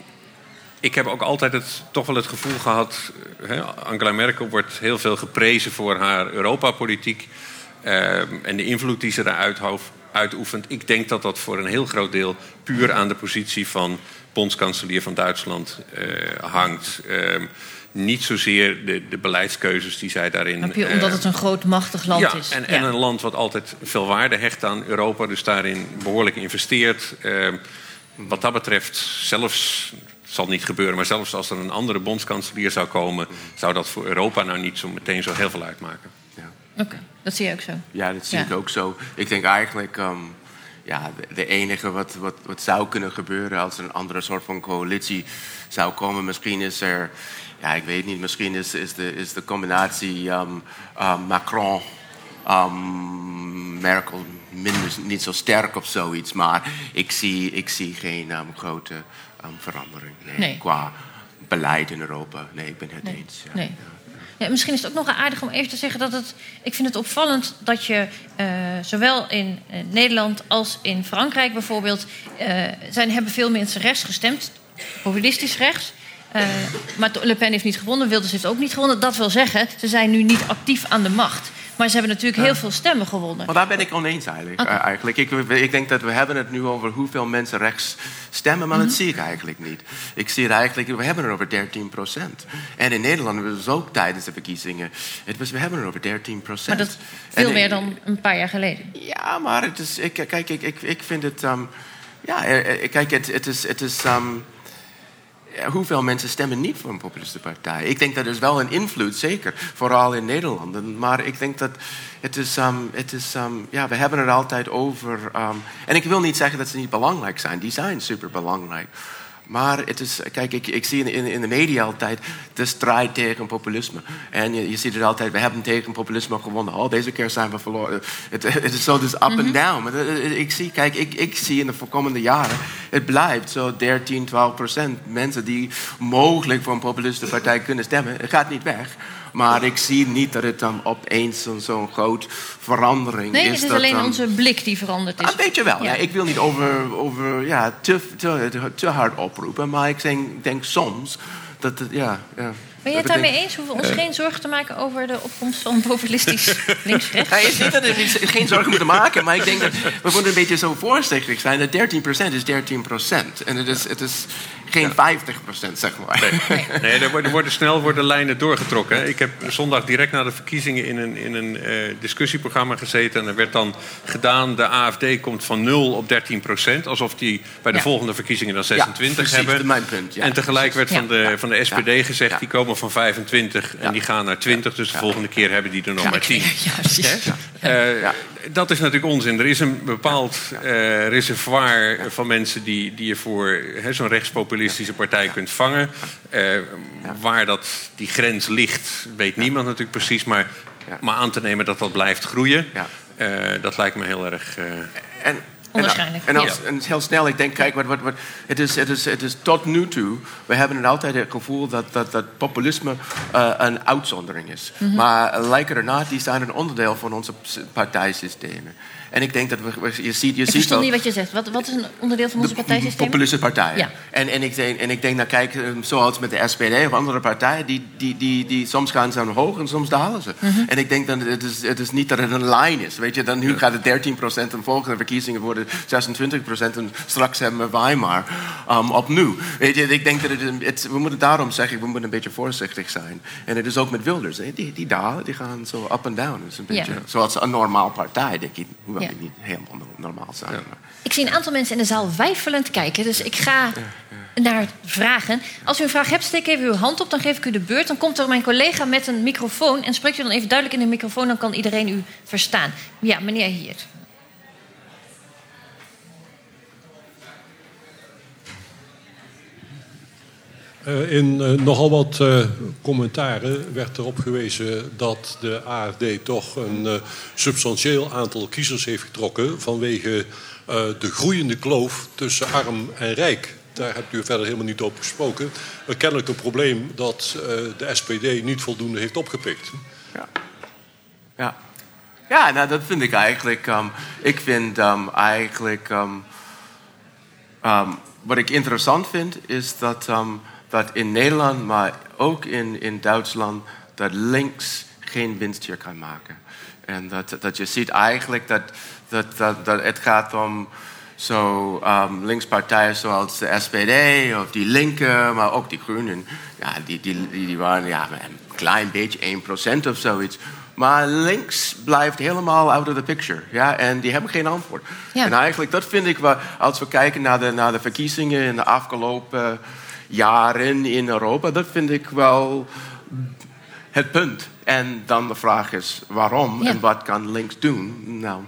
ik heb ook altijd het, toch wel het gevoel gehad. Hè, Angela Merkel wordt heel veel geprezen voor haar Europapolitiek. Um, en de invloed die ze daaruit uitoefent. Ik denk dat dat voor een heel groot deel puur aan de positie van bondskanselier van Duitsland uh, hangt. Um, niet zozeer de, de beleidskeuzes die zij daarin... Heb je, omdat het een groot, machtig land ja, is. En, en een land wat altijd veel waarde hecht aan Europa... dus daarin behoorlijk investeert. Uh, wat dat betreft, zelfs... Het zal niet gebeuren, maar zelfs als er een andere bondskanselier zou komen... zou dat voor Europa nou niet zo meteen zo heel veel uitmaken. Ja. Oké, dat zie je ook zo. Ja, dat zie ik ook zo. Ik denk eigenlijk... Um, ja, de enige wat, wat, wat zou kunnen gebeuren als er een andere soort van coalitie zou komen. Misschien is er ja, ik weet niet, misschien is, is, de, is de combinatie um, um, Macron. Um, Merkel minder, niet zo sterk of zoiets, maar ik zie, ik zie geen um, grote verandering nee, nee. qua beleid in Europa. Nee, ik ben het nee. eens. Ja. Nee. Ja, misschien is het ook nog aardig om even te zeggen dat het. Ik vind het opvallend dat je uh, zowel in uh, Nederland als in Frankrijk bijvoorbeeld. Uh, zijn, hebben veel mensen rechts gestemd, populistisch rechts. Uh, maar Le Pen heeft niet gewonnen, Wilders heeft ook niet gewonnen. Dat wil zeggen, ze zijn nu niet actief aan de macht. Maar ze hebben natuurlijk heel veel stemmen gewonnen. Maar daar ben ik oneens eigenlijk. Eh, eigenlijk. Ik, ik denk dat we hebben het nu over hoeveel mensen rechts stemmen, maar Mhm. dat zie ik eigenlijk niet. Ik zie het eigenlijk, we hebben het over 13 procent. En in Nederland was het ook tijdens de verkiezingen. Het was, we hebben het over 13 procent. Maar dat veel meer dan een paar jaar geleden. Ja, maar het is, ik, kijk, ik, ik, ik vind het. ehm, ja, eh, eh, kijk, het, het is. Het is ehm, hoeveel mensen stemmen niet voor een populistische partij? Ik denk dat er is wel een invloed, zeker. Vooral in Nederland. Maar ik denk dat het is... ehm, het is ehm, ja, we hebben het altijd over... ehm, en ik wil niet zeggen dat ze niet belangrijk zijn. Die zijn super belangrijk. Maar het is, kijk, ik, ik zie in, in, de media altijd de strijd tegen populisme. En je, je ziet het altijd, we hebben tegen populisme gewonnen. Oh, deze keer zijn we verloren. Het, het is zo dus up and down. Maar eh, eh, ik zie, kijk, ik, ik zie in de komende jaren, het blijft zo 13, 12 procent mensen die mogelijk voor een populistische partij kunnen stemmen. Het gaat niet weg. Maar ik zie niet dat het dan opeens zo'n zo'n groot verandering Nee, is. het is dat alleen dan- onze blik die veranderd is. een beetje wel. Ja. Ja. Ik wil niet over, over ja, te, te, te hard oproepen, maar ik denk, soms dat het, ja. ja Ben je het daarmee eens? Hoeven we ons geen zorgen te maken over de opkomst van populistisch links-rechts? Ja, is niet dat we geen zorgen moeten maken, maar ik denk dat we moeten een beetje zo voorzichtig zijn. Dat 13% is 13%. En het is, het is geen 50%, zeg maar. Nee, er worden, er worden snel worden lijnen doorgetrokken. Ik heb zondag direct na de verkiezingen in een, in een eh, discussieprogramma gezeten. En er werd dan gedaan, de AFD komt van 0 op 13 procent. Alsof die bij de Ja. volgende verkiezingen dan 26 precies, hebben. mijn punt, ja. en tegelijk werd van Ja. de, van de SPD Ja. gezegd, Ja. die komen van 25 en Ja. die gaan naar 20. Dus de volgende keer hebben die er nog maar 10. Ja, precies. Eh, Ja. Dat is natuurlijk onzin. Er is een bepaald eh, reservoir van mensen die, die je voor hè, zo'n rechtspopulistische partij kunt vangen. Eh, Waar dat, die grens ligt, weet niemand natuurlijk precies. Maar, Ja. maar aan te nemen dat dat blijft groeien, Ja. eh, dat lijkt me heel erg. eh, En, Onwaarschijnlijk, En, als, en heel snel, ik denk, kijk, wat, wat, wat, het, is, het, is, het is tot nu toe, we hebben het altijd het gevoel dat, dat, dat populisme eh, een uitzondering is. Mhm. Maar uh, like it or not, die zijn een onderdeel van onze partijsystemen. En ik denk dat we, we- je ziet, je Ik ziet wel- niet wat je zegt. Wat, wat is een onderdeel van onze partijsysteem? populistische partijen. Ja. En, en, ik denk, en ik denk, nou kijk, eh, zoals met de SPD of andere partijen, die, die, die, die, soms gaan ze omhoog en soms dalen ze. Mhm. En ik denk dan, het is, het is niet dat het een lijn is. Weet je, dan nu gaat het 13 procent en volgende verkiezingen worden 26 procent en straks hebben we Weimar um, opnieuw. Weet je, ik denk dat het, we moeten daarom zeggen, we moeten een beetje voorzichtig zijn. En het is ook met Wilders, die, die dalen, die gaan zo up en down. Het is een Ja. beetje zoals een normaal partij, denk ik. Hoewel Ja. die niet helemaal normaal zijn. Ik zie een aantal mensen in de zaal weifelend kijken. Dus ik ga naar vragen. Als u een vraag hebt, steek even uw hand op. Dan geef ik u de beurt. Dan komt er mijn collega met een microfoon. En spreekt u dan even duidelijk in de microfoon. Dan kan iedereen u verstaan. Ja, meneer hier. Eh, In eh, nogal wat eh, commentaren werd erop gewezen dat de AFD toch een substantieel aantal kiezers heeft getrokken vanwege de groeiende kloof tussen arm en rijk. Daar hebt u verder helemaal niet over gesproken. Kennelijk een probleem dat de SPD niet voldoende heeft opgepikt. Ja. Ja. Ja, nou, dat vind ik eigenlijk. ehm, ik vind ehm, eigenlijk. ehm, wat ik interessant vind, is dat, dat in Nederland, maar ook in, in Duitsland, dat links geen winst hier kan maken. En dat, dat je ziet eigenlijk dat, dat, dat, dat het gaat om zo ehm, linkspartijen zoals de SPD of die Linken, maar ook die Groenen. Ja, die, die, die, waren ja, een klein beetje 1% of zoiets. Maar links blijft helemaal out of the picture. Ja? En die hebben geen antwoord. Ja. En eigenlijk, dat vind ik wel, als we kijken naar de, naar de verkiezingen in de afgelopen jaren in Europa, dat vind ik wel het punt. En dan de vraag is waarom Ja. en wat kan links doen? Nou,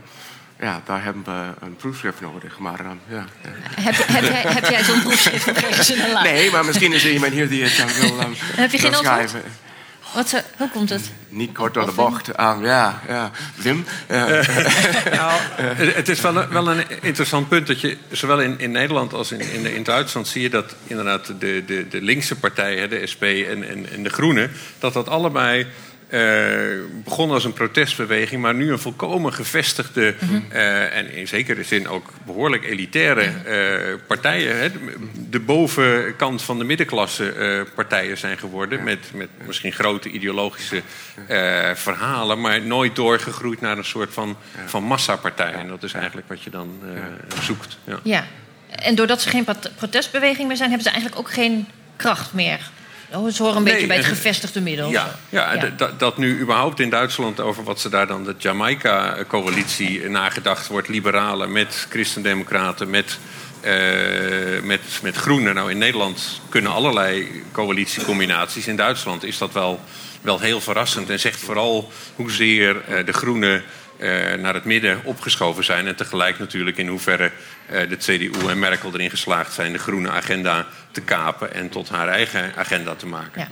ja, daar hebben we een proefschrift nodig. Maar, ehm, ja, ja. Heb, heb, jij, heb jij zo'n proefschrift gekregen? Nee, maar misschien is er iemand hier die het dan wil, ehm, Heb je geen wil antwoord? Wat zo, hoe komt het? Niet kort door de bocht. Ehm, ja, ja. Wim? Ja. Nou, het het is wel een, wel een interessant punt dat je zowel in, in Nederland als in, in, in Duitsland zie je dat inderdaad de, de, de linkse partijen, de SP en, en, en de Groenen, dat dat allebei Uh, begon als een protestbeweging, maar nu een volkomen gevestigde uh, en in zekere zin ook behoorlijk elitaire uh, partijen. Hè, de bovenkant van de middenklasse partijen zijn geworden. Met, met misschien grote ideologische verhalen, maar nooit doorgegroeid naar een soort van, van massapartij. En dat is eigenlijk wat je dan zoekt. Ja. ja, en doordat ze geen protestbeweging meer zijn, hebben ze eigenlijk ook geen kracht meer. Oh, ze horen een beetje bij het gevestigde middel. Ja, ja, Dat, nu überhaupt in Duitsland over wat ze daar dan de Jamaica-coalitie nagedacht wordt. Liberalen met christendemocraten, met, uh, met, met groenen. Nou, in Nederland kunnen allerlei coalitiecombinaties. In Duitsland is dat wel, wel heel verrassend. En zegt vooral hoezeer uh, de groenen naar het midden opgeschoven zijn. En tegelijk natuurlijk in hoeverre uh, de CDU en Merkel erin geslaagd zijn de groene agenda te kapen en tot haar eigen agenda te maken. Ja.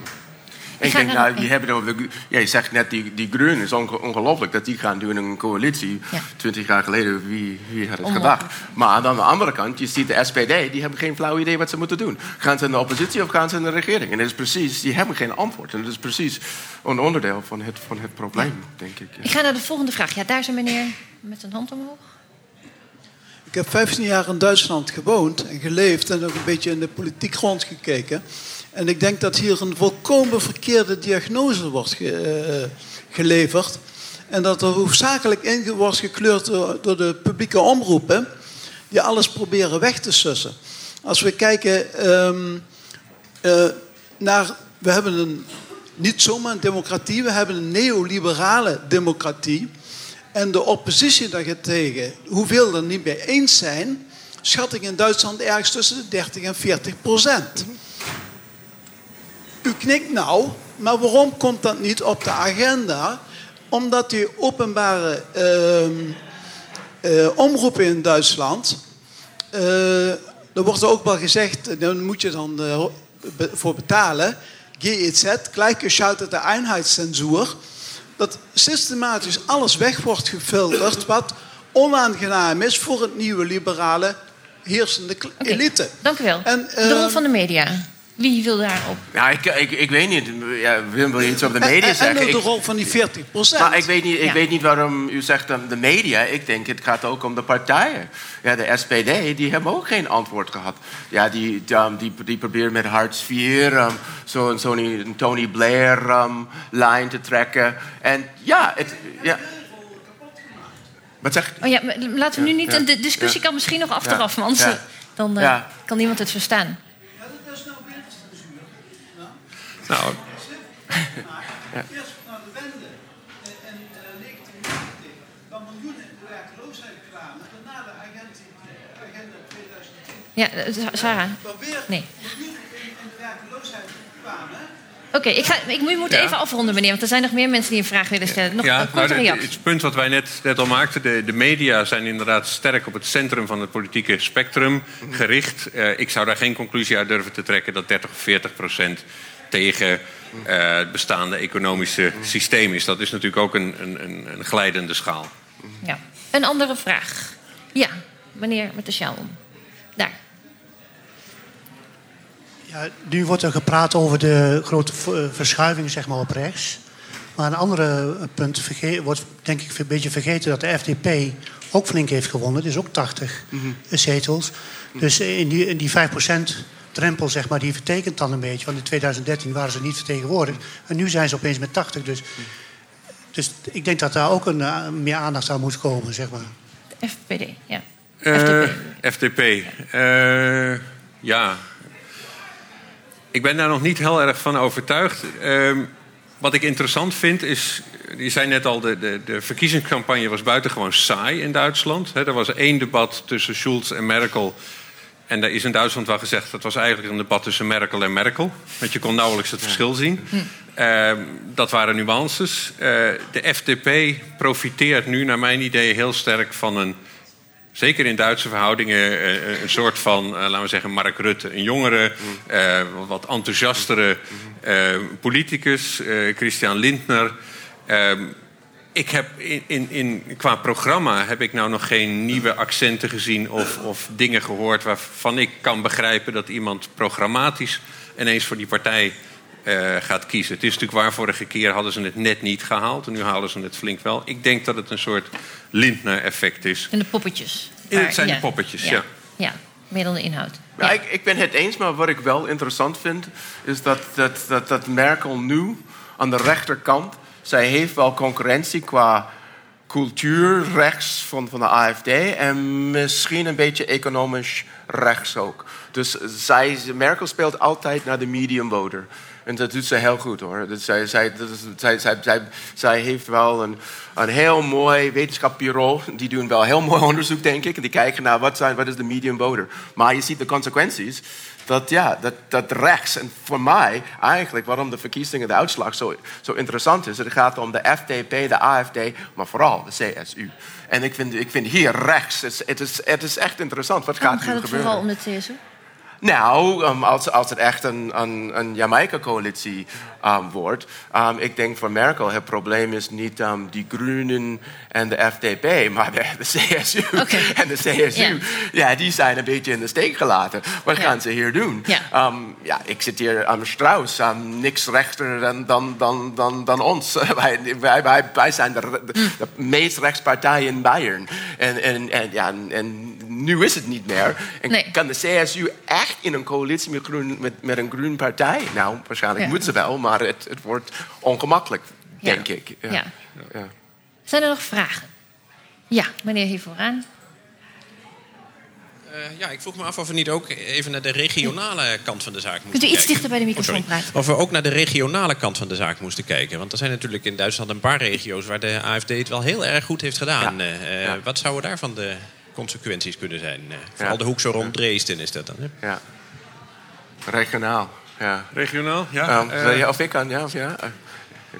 Ik denk, nou, die hebben over de, ja, je zegt net, die, die Groenen is ongelooflijk dat die gaan doen in een coalitie. Twintig jaar geleden, wie, wie had het gedacht? Maar aan de andere kant, je ziet de SPD, die hebben geen flauw idee wat ze moeten doen. Gaan ze in de oppositie of gaan ze in de regering? En dat is precies, die hebben geen antwoord. En dat is precies een onderdeel van het, van het probleem, denk ik. Ik ga naar de volgende vraag. Ja, daar is een meneer met een hand omhoog. Ik heb 15 jaar in Duitsland gewoond en geleefd en ook een beetje in de politiek rondgekeken. En ik denk dat hier een volkomen verkeerde diagnose wordt ge, uh, geleverd. En dat er hoofdzakelijk in wordt gekleurd door, de publieke omroepen, die alles proberen weg te sussen. Als we kijken um, uh, naar. We hebben een, niet zomaar een democratie, we hebben een neoliberale democratie. En de oppositie daartegen, hoeveel er niet mee eens zijn, schat ik in Duitsland ergens tussen de 30 en 40 procent. U knikt nou, maar waarom komt dat niet op de agenda? Omdat die openbare uh, uh, omroepen in Duitsland, uh, er wordt ook wel gezegd, daar moet je dan eh, voor betalen. GEZ, gleichgeschaltete Einheitscensur, dat systematisch alles weg wordt gefilterd wat onaangenaam is voor het nieuwe liberale heersende elite. Okay, dank u wel. En, de rol van de media. Wie wil daarop? Ja, ik, ik, ik weet niet. Ja, Wim wil iets over de media zeggen. En de rol van die 40% Maar ik weet niet, ik weet niet waarom u zegt de media. Ik denk het gaat ook om de partijen. Ja, de SPD, die hebben ook geen antwoord gehad. Ja, die, die, die proberen met Hartz IV um, zo'n zo Tony Blair-lijn um, te trekken. En ja, het... Ja. Wat zeg oh ja, laten we nu niet... De discussie kan misschien nog achteraf, ja. want dan uh, kan niemand het verstaan. Nou. Ja. Eerst naar de wende in 1990 waar miljoenen in de werkloosheid kwamen. Daarna de agenda 2010. Ja, eh, Sarah. Nee. miljoenen in de werkloosheid kwamen. Oké, okay, ik, ga, ik moet even afronden, meneer, want er zijn nog meer mensen die een vraag willen stellen. Nog ja, een korte nou, reactie. Het punt wat wij net, net al maakten, de, de, media zijn inderdaad sterk op het centrum van het politieke spectrum gericht. Uh, ik zou daar geen conclusie uit durven te trekken dat 30 of 40 procent tegen uh, het bestaande economische systeem is. Dat is natuurlijk ook een, een, een glijdende schaal. Ja. Een andere vraag. Ja, meneer met de sjaal om. Daar. Ja, nu wordt er gepraat over de grote eh, verschuiving zeg maar, op rechts. Maar een andere punt wordt denk ik een beetje vergeten dat de FDP ook flink heeft gewonnen. Dus ook 80 mm zetels. Dus in die, in die 5 drempel, zeg maar, die vertekent dan een beetje. Want in 2013 waren ze niet vertegenwoordigd. En nu zijn ze opeens met 80. Dus, dus ik denk dat daar ook een, uh, meer aandacht aan moet komen, zeg maar. FPD, ja. Uh, FDP. Uh, ja. Ik ben daar nog niet heel erg van overtuigd. Uh, wat ik interessant vind is. Je zei net al, de, de, de verkiezingscampagne was buitengewoon saai in Duitsland. He, er was één debat tussen Schulz en Merkel. En daar is in Duitsland wel gezegd... dat was eigenlijk een debat tussen Merkel en Merkel. Want je kon nauwelijks het verschil zien. Uh, dat waren nuances. Uh, de FDP profiteert nu, naar mijn idee, heel sterk van een... zeker in Duitse verhoudingen, uh, een soort van, laten we zeggen, Mark Rutte. Een jongere, wat enthousiastere politicus, Christian Lindner... Ik heb in, in, in, qua programma heb ik nou nog geen nieuwe accenten gezien of, of dingen gehoord waarvan ik kan begrijpen dat iemand programmatisch ineens voor die partij uh, eh, gaat kiezen. Het is natuurlijk waar, vorige keer hadden ze het net niet gehaald. En nu halen ze het flink wel. Ik denk dat het een soort Lindner-effect is. En de poppetjes. het Waar- zijn de poppetjes, ja. Ja, meer dan de inhoud. Ja, Ja. ik, ik ben het eens, maar wat ik wel interessant vind... is dat, dat, dat, dat Merkel nu aan de rechterkant... zij heeft wel concurrentie qua cultuur rechts van, van de AFD... en misschien een beetje economisch rechts ook. Dus zij, Merkel speelt altijd naar de medium voter. En dat doet ze heel goed hoor. Dus zij, zij, zij, zij, zij, heeft wel een, een heel mooi wetenschapsbureau. Die doen wel heel mooi onderzoek, denk ik. En die kijken naar wat, zijn, wat is de medium voter. Maar je ziet de consequenties. Dat, ja, dat, dat rechts, en voor mij eigenlijk waarom de verkiezingen, de uitslag zo, zo interessant is. Het gaat om de FDP, de AFD, maar vooral de CSU. En ik vind, ik vind hier rechts, het is, het is, het is echt interessant. Wat gaat gaat nu het gebeuren? vooral om de TSU? Nou, um, als, als het echt een, een, een Jamaica-coalitie um, wordt. Um, ik denk voor Merkel het probleem is niet die Groenen en de FDP, maar de, de CSU. En de CSU, Ja. ja. die zijn een beetje in de steek gelaten. Wat gaan ze hier doen? Ja. Ja, ik zit hier aan Strauss, niks rechter dan, dan, dan, dan, dan ons. wij, wij, wij, wij zijn de, de, de meest rechtspartij in Bayern. En, en, en, ja, en nu is het niet meer. En Nee. kan de CSU echt in een coalitie met, groen, met, met een groen partij? Nou, waarschijnlijk Ja. moet ze wel, maar het, het wordt ongemakkelijk, Ja. denk ik. Ja. Ja. Zijn er nog vragen? Ja, meneer hier vooraan. Eh, ja, ik vroeg me af of we niet ook even naar de regionale kant van de zaak moesten Kunt u iets kijken. dichter bij de microfoon Oh, praten? Of we ook naar de regionale kant van de zaak moesten kijken. Want er zijn natuurlijk in Duitsland een paar regio's waar de AFD het wel heel erg goed heeft gedaan. Ja. Eh, eh, Ja. Wat zouden daarvan de consequenties kunnen zijn? Eh, vooral Ja. de hoek zo rond Dresden is dat dan. Hè? ja. Regionaal, ja. Regionaal, ja. Um, Eh, je- of ik kan, ja? Of ja?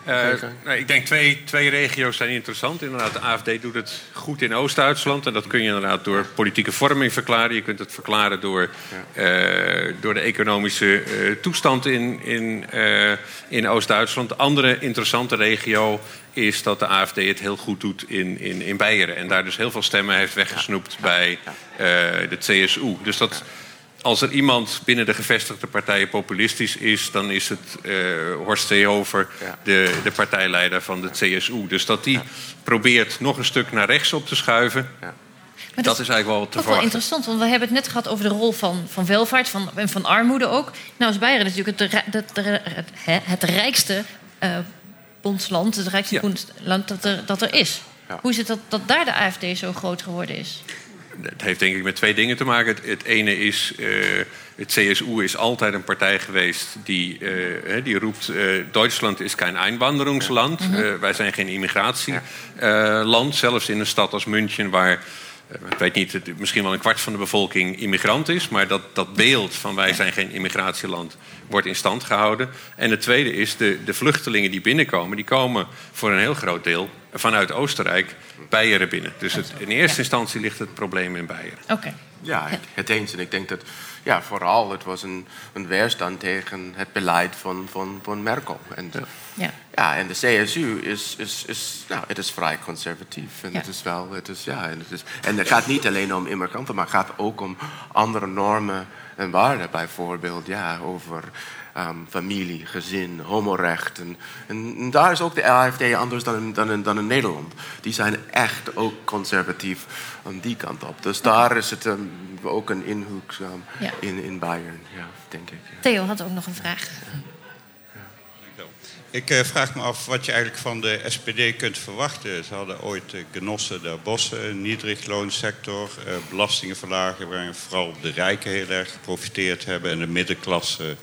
Eh, nee, ik denk twee, twee regio's zijn interessant. Inderdaad, de AFD doet het goed in Oost-Duitsland. En dat kun je inderdaad door politieke vorming verklaren. Je kunt het verklaren door, eh, door de economische eh, toestand in, in, in Oost-Duitsland. De andere interessante regio is dat de AFD het heel goed doet in, in, in Beieren. En daar dus heel veel stemmen heeft weggesnoept bij de CSU. Dus dat... Als er iemand binnen de gevestigde partijen populistisch is, dan is het eh, Horst Seehofer, Ja. de, de partijleider van de CSU. Dus dat die probeert nog een stuk naar rechts op te schuiven, Maar dat is eigenlijk wel te ook wel verwachten. interessant, want we hebben het net gehad over de rol van, van welvaart van, en van armoede ook. Nou is Beieren natuurlijk het, dat- het, het, rijkste eh, bondsland, het rijkste Ja. bondsland dat er, dat er is. Ja. Hoe is het dat, dat daar de AFD zo groot geworden is? Het heeft denk ik met twee dingen te maken. Het, het ene is, eh, het CSU is altijd een partij geweest die, eh, die roept... eh, Duitsland is geen Einwanderungsland. Eh, wij zijn geen immigratieland. Zelfs in een stad als München waar... Ik weet niet, misschien wel een kwart van de bevolking immigrant is... maar dat, dat beeld van wij zijn geen immigratieland wordt in stand gehouden. En het tweede is, de, de vluchtelingen die binnenkomen... die komen voor een heel groot deel vanuit Oostenrijk Beieren binnen. Dus het, in eerste instantie ligt het probleem in Beieren. Oké. Ja, het, het eens. En ik denk dat ja, vooral het was een, een weerstand tegen het beleid van, van, van Merkel. En, Ja. ja, en de CSU is, is, is, nou, het is vrij conservatief. En Ja. het is wel, het is, ja, en het, is, en het gaat niet alleen om immigranten, maar het gaat ook om andere normen en waarden. Bijvoorbeeld ja, over ehm, familie, gezin, homorecht. En, daar is ook de AFD anders dan in, dan, in, dan in Nederland. Die zijn echt ook conservatief aan die kant op. Dus daar is het ehm, ook een inhoek ehm, Ja. in, in Bayern, ja, denk ik. ja. Theo had ook nog een vraag. Ik eh, vraag me af wat je eigenlijk van de SPD kunt verwachten. Ze hadden ooit uh, genossen der bossen, een niedrigloonsector, eh, belastingen verlagen... waarin vooral de rijken heel erg geprofiteerd hebben... en de middenklasse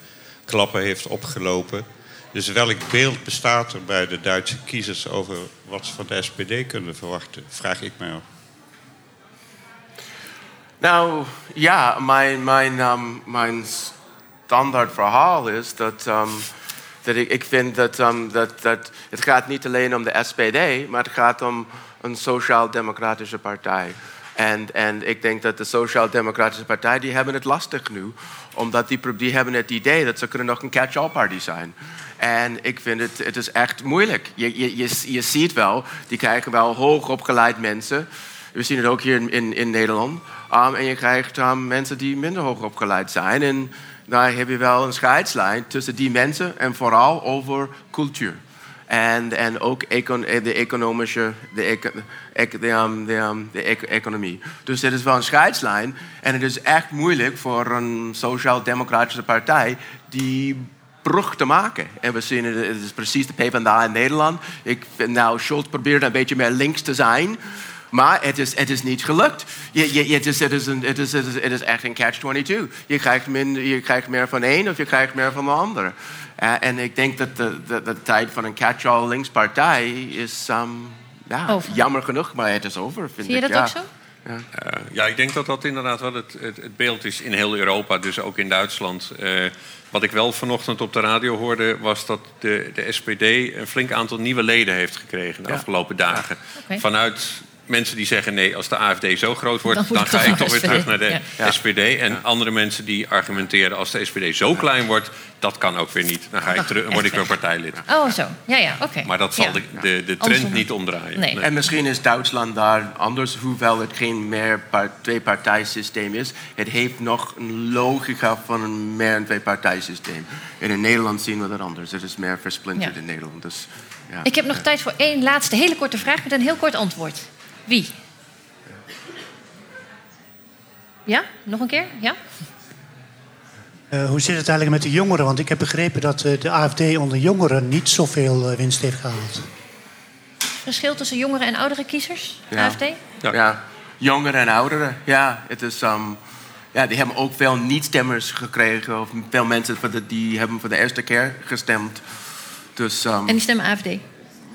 klappen heeft opgelopen. Dus welk beeld bestaat er bij de Duitse kiezers... over wat ze van de SPD kunnen verwachten, vraag ik mij af. Nou, ja, mijn, mijn, ehm, mijn standaard verhaal is dat, ehm, dat ik, ik vind dat, ehm, dat, dat het gaat niet alleen om de SPD, maar het gaat om een sociaal-democratische partij. En, ik denk dat de sociaal-democratische partij, die hebben het lastig nu. Omdat die, die hebben het idee dat ze kunnen nog een catch-all party zijn. En ik vind het, het is echt moeilijk. Je, je, je, je ziet wel, die krijgen wel hoogopgeleid mensen. We zien het ook hier in, in, Nederland. Um, en je krijgt um, mensen die minder hoog opgeleid zijn. En daar heb je wel een scheidslijn tussen die mensen en vooral over cultuur. En, ook econ, de economische, de, de eco- economie. Dus dit is wel een scheidslijn. En het is echt moeilijk voor een sociaal-democratische partij die brug te maken. En we zien het, is precies de PvdA in Nederland. Ik nou, Schultz probeert een beetje meer links te zijn. Maar het is, het is niet gelukt. Je, je, het, is, het, is een, het, is, het, is, echt een catch-22. Je krijgt, minder, je krijgt meer van één of je krijgt meer van de ander. Eh, en ik denk dat de, de, de tijd van een catch-all linkspartij is um, ja, jammer genoeg, maar het is over. Vind Zie je ik, dat ja. ook zo? Eh, ja, ik denk dat dat inderdaad wel het, het, het beeld is in heel Europa, dus ook in Duitsland. Eh, wat ik wel vanochtend op de radio hoorde, was dat de, de SPD een flink aantal nieuwe leden heeft gekregen de Ja. afgelopen dagen. Vanuit mensen die zeggen: nee, als de AFD zo groot wordt, Dan ga ik toch weer terug naar de Ja. SPD. En andere mensen die argumenteren: als de SPD zo klein wordt, dat kan ook weer niet. Dan, ga ik terug, dan word ik weer partijlid. Oh, zo. Ja, ja, oké. Maar dat zal Ja. de, de, de trend niet omdraaien. Nee. En misschien is Duitsland daar anders, hoewel het geen meer twee-partijsysteem is. Het heeft nog een logica van een meer een twee-partijsysteem. En in Nederland zien we dat anders. Het is meer versplinterd Ja. in Nederland. Dus, ja. Ik heb nog tijd voor één laatste hele korte vraag met een heel kort antwoord. Wie? Ja? Nog een keer? Ja? Eh, hoe zit het eigenlijk met de jongeren? Want ik heb begrepen dat eh, de AFD onder jongeren niet zoveel eh, winst heeft gehaald. Verschil tussen jongere en oudere kiezers? Ja. AFD? Ja. Ja. jongeren en ouderen. Ja, het is, um, ja, die hebben ook veel niet-stemmers gekregen. Of veel mensen voor de, die hebben voor de eerste keer gestemd. Dus um, En die stemmen AFD?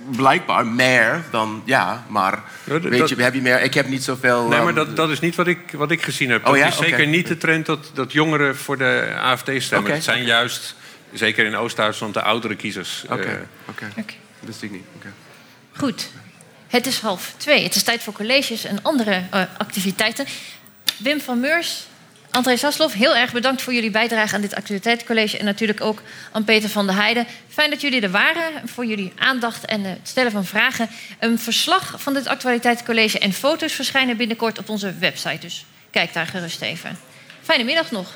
Blijkbaar meer dan, ja, maar Ja, weet dat- je, heb je meer... Ik heb niet zoveel... Nee, maar um, dat, dat is niet wat ik, wat ik gezien heb. Oh Dat ja? is zeker niet de trend dat, dat jongeren voor de AFD stemmen. Het zijn juist, zeker in Oost-Duitsland, de oudere kiezers. Oké, Eh, oké. Oké. Dat wist ik niet. Oké. Goed. Het is half twee. Het is tijd voor colleges en andere eh, activiteiten. Wim van Meurs, André Sasloff, heel erg bedankt voor jullie bijdrage aan dit actualiteitencollege. En natuurlijk ook aan Peter van der Heijden. Fijn dat jullie er waren, voor jullie aandacht en het stellen van vragen. Een verslag van dit actualiteitencollege en foto's verschijnen binnenkort op onze website. Dus kijk daar gerust even. Fijne middag nog.